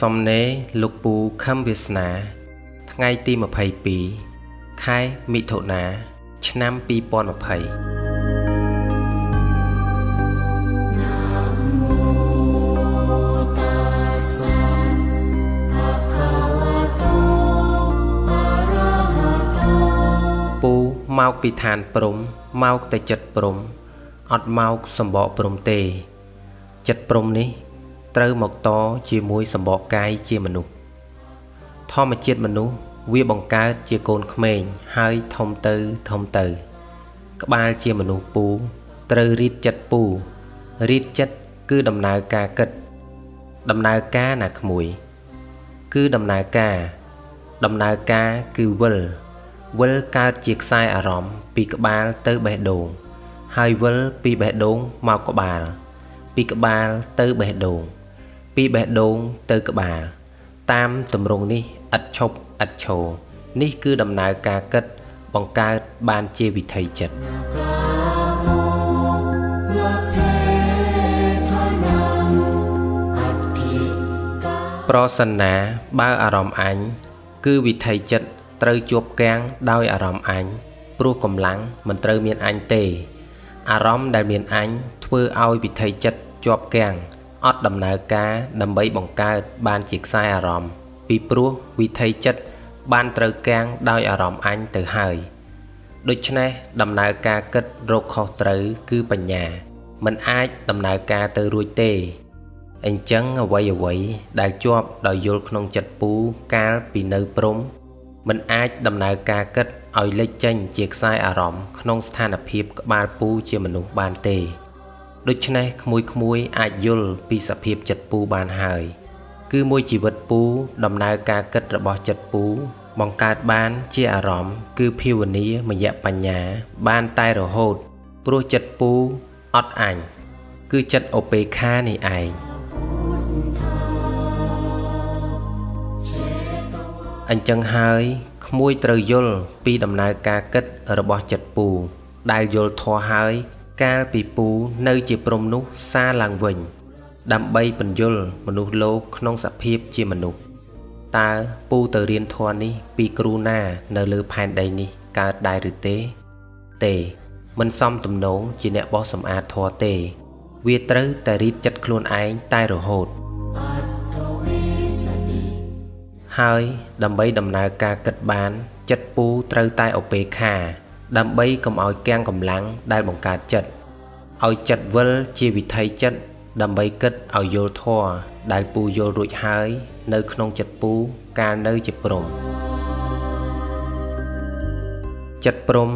សំណេរលោកពូខឹមវាសនា ថ្ងៃទី22ខែមិថុនាឆ្នាំ2020ពូមកពីឋានព្រំមកតែចិត្តព្រំអត់មកសម្បកព្រំទេ ចិត្តព្រំនេះ ត្រូវមកតជាមួយសម្បកកាយជាមនុស្សធម្មជាតិមនុស្សវាបង្កើតជាកូនក្មេងហើយធំទៅធំទៅ ក្បាលជាមនុស្សពូត្រូវរីតចិត្តពូរីតចិត្តគឺដំណើរការគិត ដំណើរការណាក្មួយ គឺដំណើរការ ដំណើរការគឺវិលវិលកើតជាខ្សែអារម្មណ៍ពីក្បាលទៅបេះដូងហើយវិលពីបេះដូងមកក្បាល ពីក្បាលទៅបេះដូង ពីបេះដូងទៅក្បាល តាមទម្រង់នេះឥតឈប់ឥតឈរនេះគឺដំណើរការគិតបង្កើតបានជាវិថីចិត្តប្រសិនណាបើអារម្មណ៍អញគឺវិថីចិត្តត្រូវជួបកាំងដោយអារម្មណ៍អញព្រោះកម្លាំងមិនត្រូវមានអញទេ អារម្មណ៍ដែលមានអញធ្វើឲ្យវិថីចិត្តជាប់កាំង អត់ដំណើរការដើម្បីបង្កើតបានជាខ្សែអារម្មណ៍ពីព្រោះវិថីចិត្តបានត្រូវកាំងដោយអារម្មណ៍អញទៅហើយដូច្នេះដំណើរការគិតរកខុសត្រូវគឺបញ្ញាมันអាចដំណើរការទៅរួចទេអញ្ចឹងអ្វីអ្វីដែលជាប់ដោយយល់ក្នុងចិត្តពូកាលពីនៅព្រំមិនអាចដំណើរការគិតឲ្យលេចចេញជាខ្សែអារម្មណ៍ក្នុងស្ថានភាពក្បាលពូជាមនុស្សបានទេ ដូច្នេះក្មួយក្មួយអាចយល់ពីសភាពចិត្តពូបានហើយ គឺមួយជីវិតពូដំណើរការគិតរបស់ចិត្តពូ បង្កើតបានជាអារម្មណ៍គឺភាវនាមយៈបញ្ញា បានតែរហូត ព្រោះចិត្តពូអត់អញគឺចិត្តឧបេក្ខានេះឯងអញ្ចឹងហើយក្មួយត្រូវយល់ពីដំណើរការគិតរបស់ចិត្តពូ ដែលយល់ធေါ်ហើយ កាលពីពូនៅជាព្រំនោះសារឡើងវិញ ដើម្បីបញ្យលមនុស្សលោកក្នុងសភាពជាមនុស្សតើពូទៅរៀនធម៌នេះពីគ្រូណានៅលើផែនដីនេះកើតដែរឬទេទេមិនសមទំនងជាអ្នកបោះសម្អាតធម៌ទេ វាត្រូវតែរីកចិត្តខ្លួនឯងតែរហូតហើយដើម្បីដំណើរការគិតបាន ចិត្តពូត្រូវតែឧបេក្ខា ដើម្បីកុំឲ្យគាំងកម្លាំងដែលបង្កើតចិត្តឲ្យចិត្តវិលជាវិថីចិត្តដើម្បីគិតឲ្យយល់ធម៌ដែលពូយល់រួចហើយ នៅក្នុងចិត្តពូកាលនៅជាព្រំចិត្តព្រំ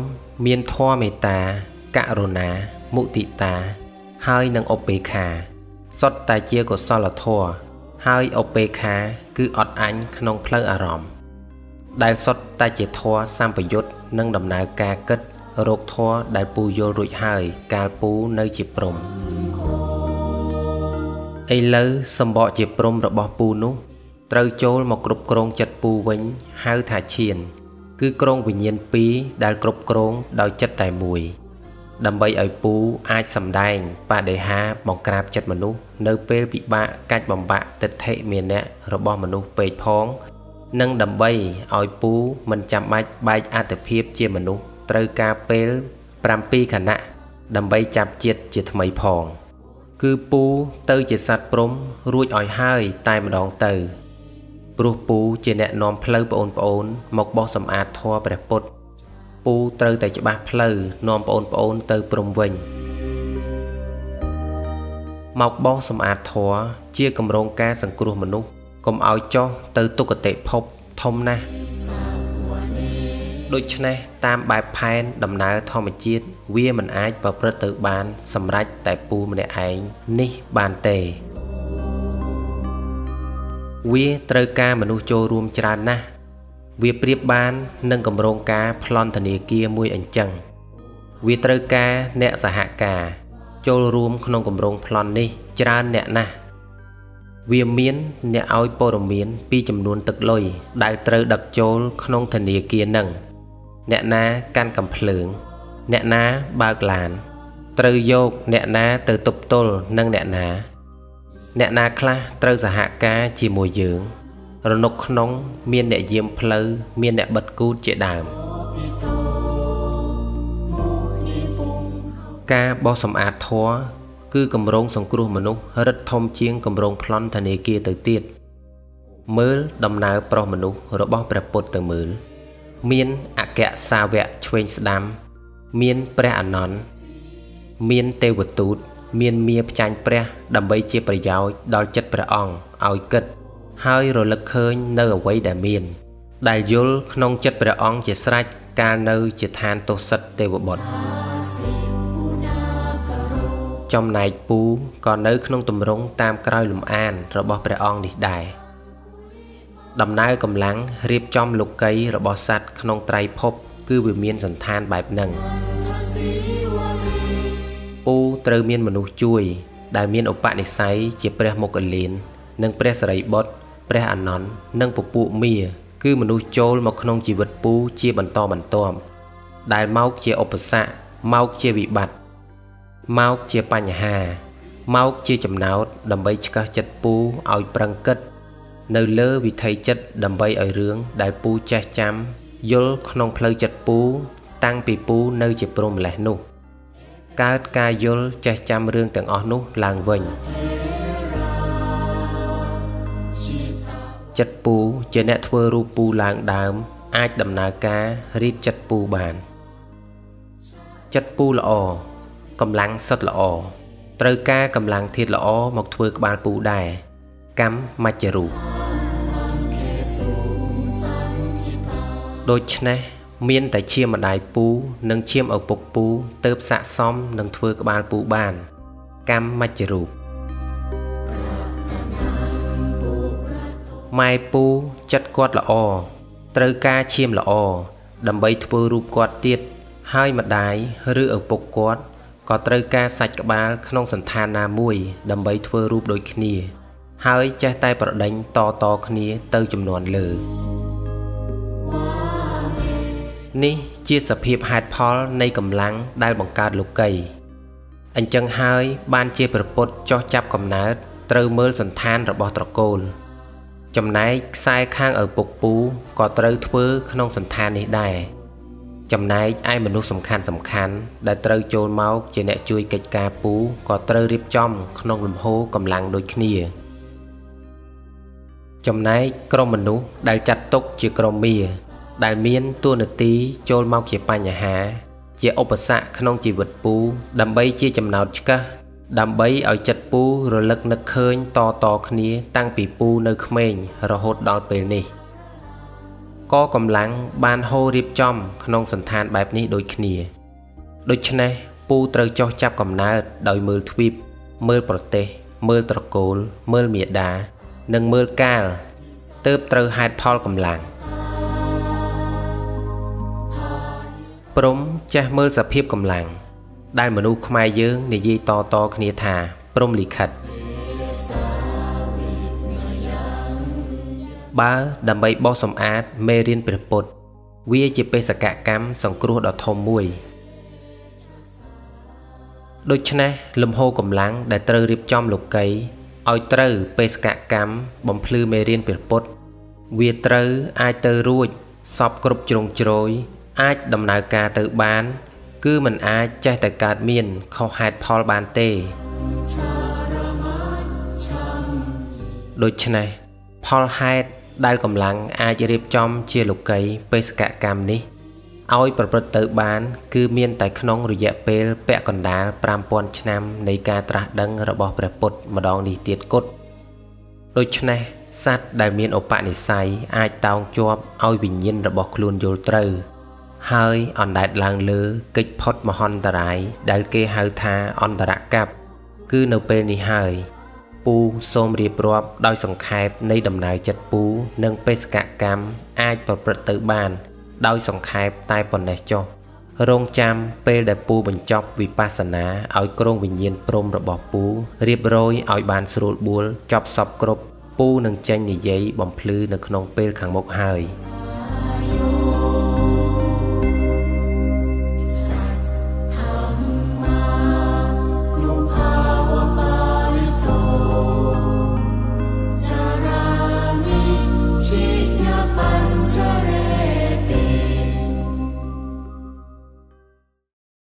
មានធម៌មេត្តាករុណាមុទិតា ហើយនឹងឧបេក្ខាសុទ្ធតែជាកុសលធម៌ហើយឧបេក្ខា គឺអត់អញក្នុងផ្លូវអារម្មណ៍ ដែលសុទ្ធតែជាធម៌សម្បយុទ្ធនិងដំណើរការគិតរោគធម៌ដែលពូយល់រួចហើយកាលពូនៅជាព្រំឥឡូវសម្បកជាព្រំរបស់ពូនោះត្រូវចូលមកគ្រប់គ្រងចិត្តពូវិញហៅថាឈាន គឺក្រងវិញ្ញាណ2ដែលគ្រប់គ្រងដោយចិត្តតែមួយដើម្បីឲ្យពូអាចសម្ដែងបដិហាបង្ក្រាបចិត្តមនុស្សនៅពេលពិបាកកាច់បំបាក់ទិដ្ឋិមានៈរបស់មនុស្សពេកផង និងដើម្បីឲ្យពូមិនចាំបាច់បែកអត្តភាពជាមនុស្សត្រូវការពេល7ខណៈដើម្បីចាប់ជាតិជាថ្មីផង គឺពូទៅជាសត្វព្រំរួចឲ្យហើយតែម្ដងទៅព្រោះពូជាអ្នកនាំផ្លូវបងប្អូន មកបោះសម្អាតធម៌ព្រះពុទ្ធពូត្រូវតែច្បាស់ផ្លូវនាំបងប្អូនទៅព្រំវិញមកបោសសម្អាតធัวជាគម្រោងការសង្គ្រោះមនុស្ស កុំឲ្យចោះទៅទុគតិភពធំណាស់ដូច្នេះតាមបែបផែនដំណើរធម្មជាតិវាមិនអាចប្រព្រឹត្តទៅបានសម្រេចតែពូម្នាក់ឯងនេះបានទេវាត្រូវការមនុស្សចូលរួមច្រើនណាស់វាប្រៀបបាននឹងគម្រោងការប្លន់ធនាគារមួយអញ្ចឹងវាត្រូវការអ្នកសហការ ចូលរួមក្នុងគម្រោងប្លន់នេះច្រើនអ្នកណាស់ វាមានអ្នកឲ្យព័ត៌មានពីចំនួនទឹកលុយដែលត្រូវដឹកចូលក្នុងធនាគារនឹងអ្នកណាកាន់កំភ្លើង អ្នកណាបើកឡាន ត្រូវយកអ្នកណាទៅទប់ទល់នឹងអ្នកណា អ្នកណាខ្លះត្រូវសហការជាមួយយើង រនុកក្នុង មានអ្នកយាមផ្លូវមានអ្នកបិទគូតជាដើមការបោសសម្អាតធัว គឺគម្រោងសង្គ្រោះមនុស្សរឹតធំជាងគម្រោងប្លន់ធនាគារទៅទៀតមើលដំណើរប្រុសមនុស្សរបស់ព្រះពុទ្ធទៅមើល មានអគ្គសាវកឆ្វេងស្ដាំ មានព្រះអនន្តមានទេវទូត មានមាផ្ចាញ់ព្រះ ដើម្បីជាប្រយោជន៍ដល់ចិត្តព្រះអង្គឲ្យគិត ហើយរលឹកឃើញនៅអ្វីដែលមាន ដែលយល់ក្នុងចិត្តព្រះអង្គជាស្រេចកាលនៅជាឋានទោសិតទេវបុត្រ ចំណែកពូក៏នៅក្នុងទម្រង់តាមក្រោយលំអានរបស់ព្រះអង្គនេះដែរដំណើរកម្លាំងរៀបចំលោកីរបស់សត្វក្នុងត្រៃភព គឺវាមានសន្តានបែបហ្នឹងពូត្រូវមានមនុស្សជួយ ដែលមានឧបនិស្ស័យជាព្រះមុគលាន និងព្រះសរិបុត្រព្រះអនន្តនិងពពួកមាគឺមនុស្សចូលមកក្នុងជីវិតពូជាបន្តបន្ទាប់ដែលមកជាឧបសគ្គមកជាវិបត្តិ មកជាបញ្ហា មកជាចំណោទដើម្បីឆ្កឹះចិត្តពូឲ្យប្រឹងគិត នៅលើវិថីចិត្តដើម្បីឲ្យរឿងដែលពូចេះចាំយល់ក្នុងផ្លូវចិត្តពូ តាំងពីពូនៅជាព្រមម្លេះនោះ កើតការយល់ចេះចាំរឿងទាំងអស់នោះឡើងវិញចិត្តពូជាអ្នកធ្វើរូបពូឡើងដើម អាចដំណើរការរៀបចិត្តពូបាន ចិត្តពូល្អ កម្លាំងសិតល្អត្រូវការកម្លាំងធាតល្អមកធ្វើក្បាលពូដែរកម្មមច្ចរូបដូច្នេះមានតែឈាមម្ដាយពូ និងឈាមឪពុកពូទៅស័កសមនឹងធ្វើក្បាលពូបាន កម្មមច្ចរូបម៉ែពូចិត្តគាត់ល្អត្រូវការឈាមល្អដើម្បីធ្វើរូបគាត់ទៀតហើយម្ដាយឬឪពុកគាត់ ក៏ត្រូវការសាច់ក្បាលក្នុងសន្តានណាមួយ ដើម្បីធ្វើរូបដូចគ្នា ហើយចេះតែប្រដេញតតគ្នាទៅចំនួនលើនេះជាសភាពហេតុផលនៃកម្លាំងដែលបង្កើតលោកីអញ្ចឹងហើយបានជាប្រពុតចោះចាប់កំណើតត្រូវមើលសន្តានរបស់ត្រកូល ចំណែកខ្សែខាងឪពុកពូក៏ត្រូវធ្វើក្នុងសន្តាននេះដែរ ចំណែកឯមនុស្សសំខាន់សំខាន់ដែលត្រូវចូលមកជាអ្នកជួយកិច្ចការពូក៏ត្រូវរៀបចំក្នុងលំហកម្លាំងដូចគ្នា ចំណែកក្រុមមនុស្សដែលចាត់ទុកជាក្រុមមាដែលមានតួនាទីចូលមកជាបញ្ហា ជាឧបសគ្គក្នុងជីវិតពូ ដើម្បីជាចំណោទឆ្កឹះដើម្បីឲ្យចិត្តពូរលឹកនឹកឃើញតតគ្នា តាំងពីពូនៅក្មេងរហូតដល់ពេលនេះ ក៏កម្លាំងបានហូររៀបចំក្នុងសន្តានបែបនេះដូចគ្នាដូច្នេះពូត្រូវចោះចាប់កំណើតដោយមើលទ្វីបមើលប្រទេសមើលត្រកូលមើលមេដា និងមើលកាលទើបត្រូវហេតុផលកម្លាំងព្រំចេះមើលសភាពកម្លាំងដែលមនុស្សខ្មែរយើងនិយាយតតគ្នាថាព្រំលិខិត បើដើម្បីបោសសម្អាតមេរៀនព្រះពុទ្ធវាជាបេសកកម្មសង្គ្រោះដ៏ធំមួយដូច្នេះលំហកម្លាំងដែលត្រូវរៀបចំលោកីឲ្យត្រូវបេសកកម្មបំភ្លឺមេរៀនព្រះពុទ្ធវាត្រូវអាចទៅរួចសពគ្រប់ជ្រុងជ្រោយអាចដំណើរការទៅបាន គឺมันអាចចេះតែកើតមានខុសហេតុផលបានទេដូច្នេះផលហេតុ ដែលកម្លាំងអាចរៀបចំជាលោកីបេសកកម្មនេះឲ្យប្រព្រឹត្តទៅបាន គឺមានតែក្នុងរយៈពេលពាក់កណ្ដាល5000ឆ្នាំនៃការត្រាស់ដឹងរបស់ព្រះពុទ្ធម្ដងនេះទៀតគត់ដូច្នេះសត្វដែលមានឧបនិស្ស័យអាចតោងជាប់ឲ្យវិញ្ញាណរបស់ខ្លួនយល់ត្រូវ ហើយអណ្ដែតឡើងលើកិច្ចផុតមហន្តរាយដែលគេហៅថាអន្តរកັບគឺនៅពេលនេះហើយ ពូសូមរៀបរាប់ដោយសង្ខេបនៃដំណើរចិត្តពូ និងបេសកកម្មអាចប្រព្រឹត្តទៅបាន ដោយសង្ខេបតែប៉ុណ្ណេះចុះរងចាំពេលដែលពូបញ្ចប់វិបស្សនាឲ្យក្រងវិញ្ញាណព្រំរបស់ពូរៀបរយឲ្យបានស្រួលបួលចប់សពគ្រប់ពូនឹងចេញនិយាយបំភ្លឺនៅក្នុងពេលខាងមុខហើយ។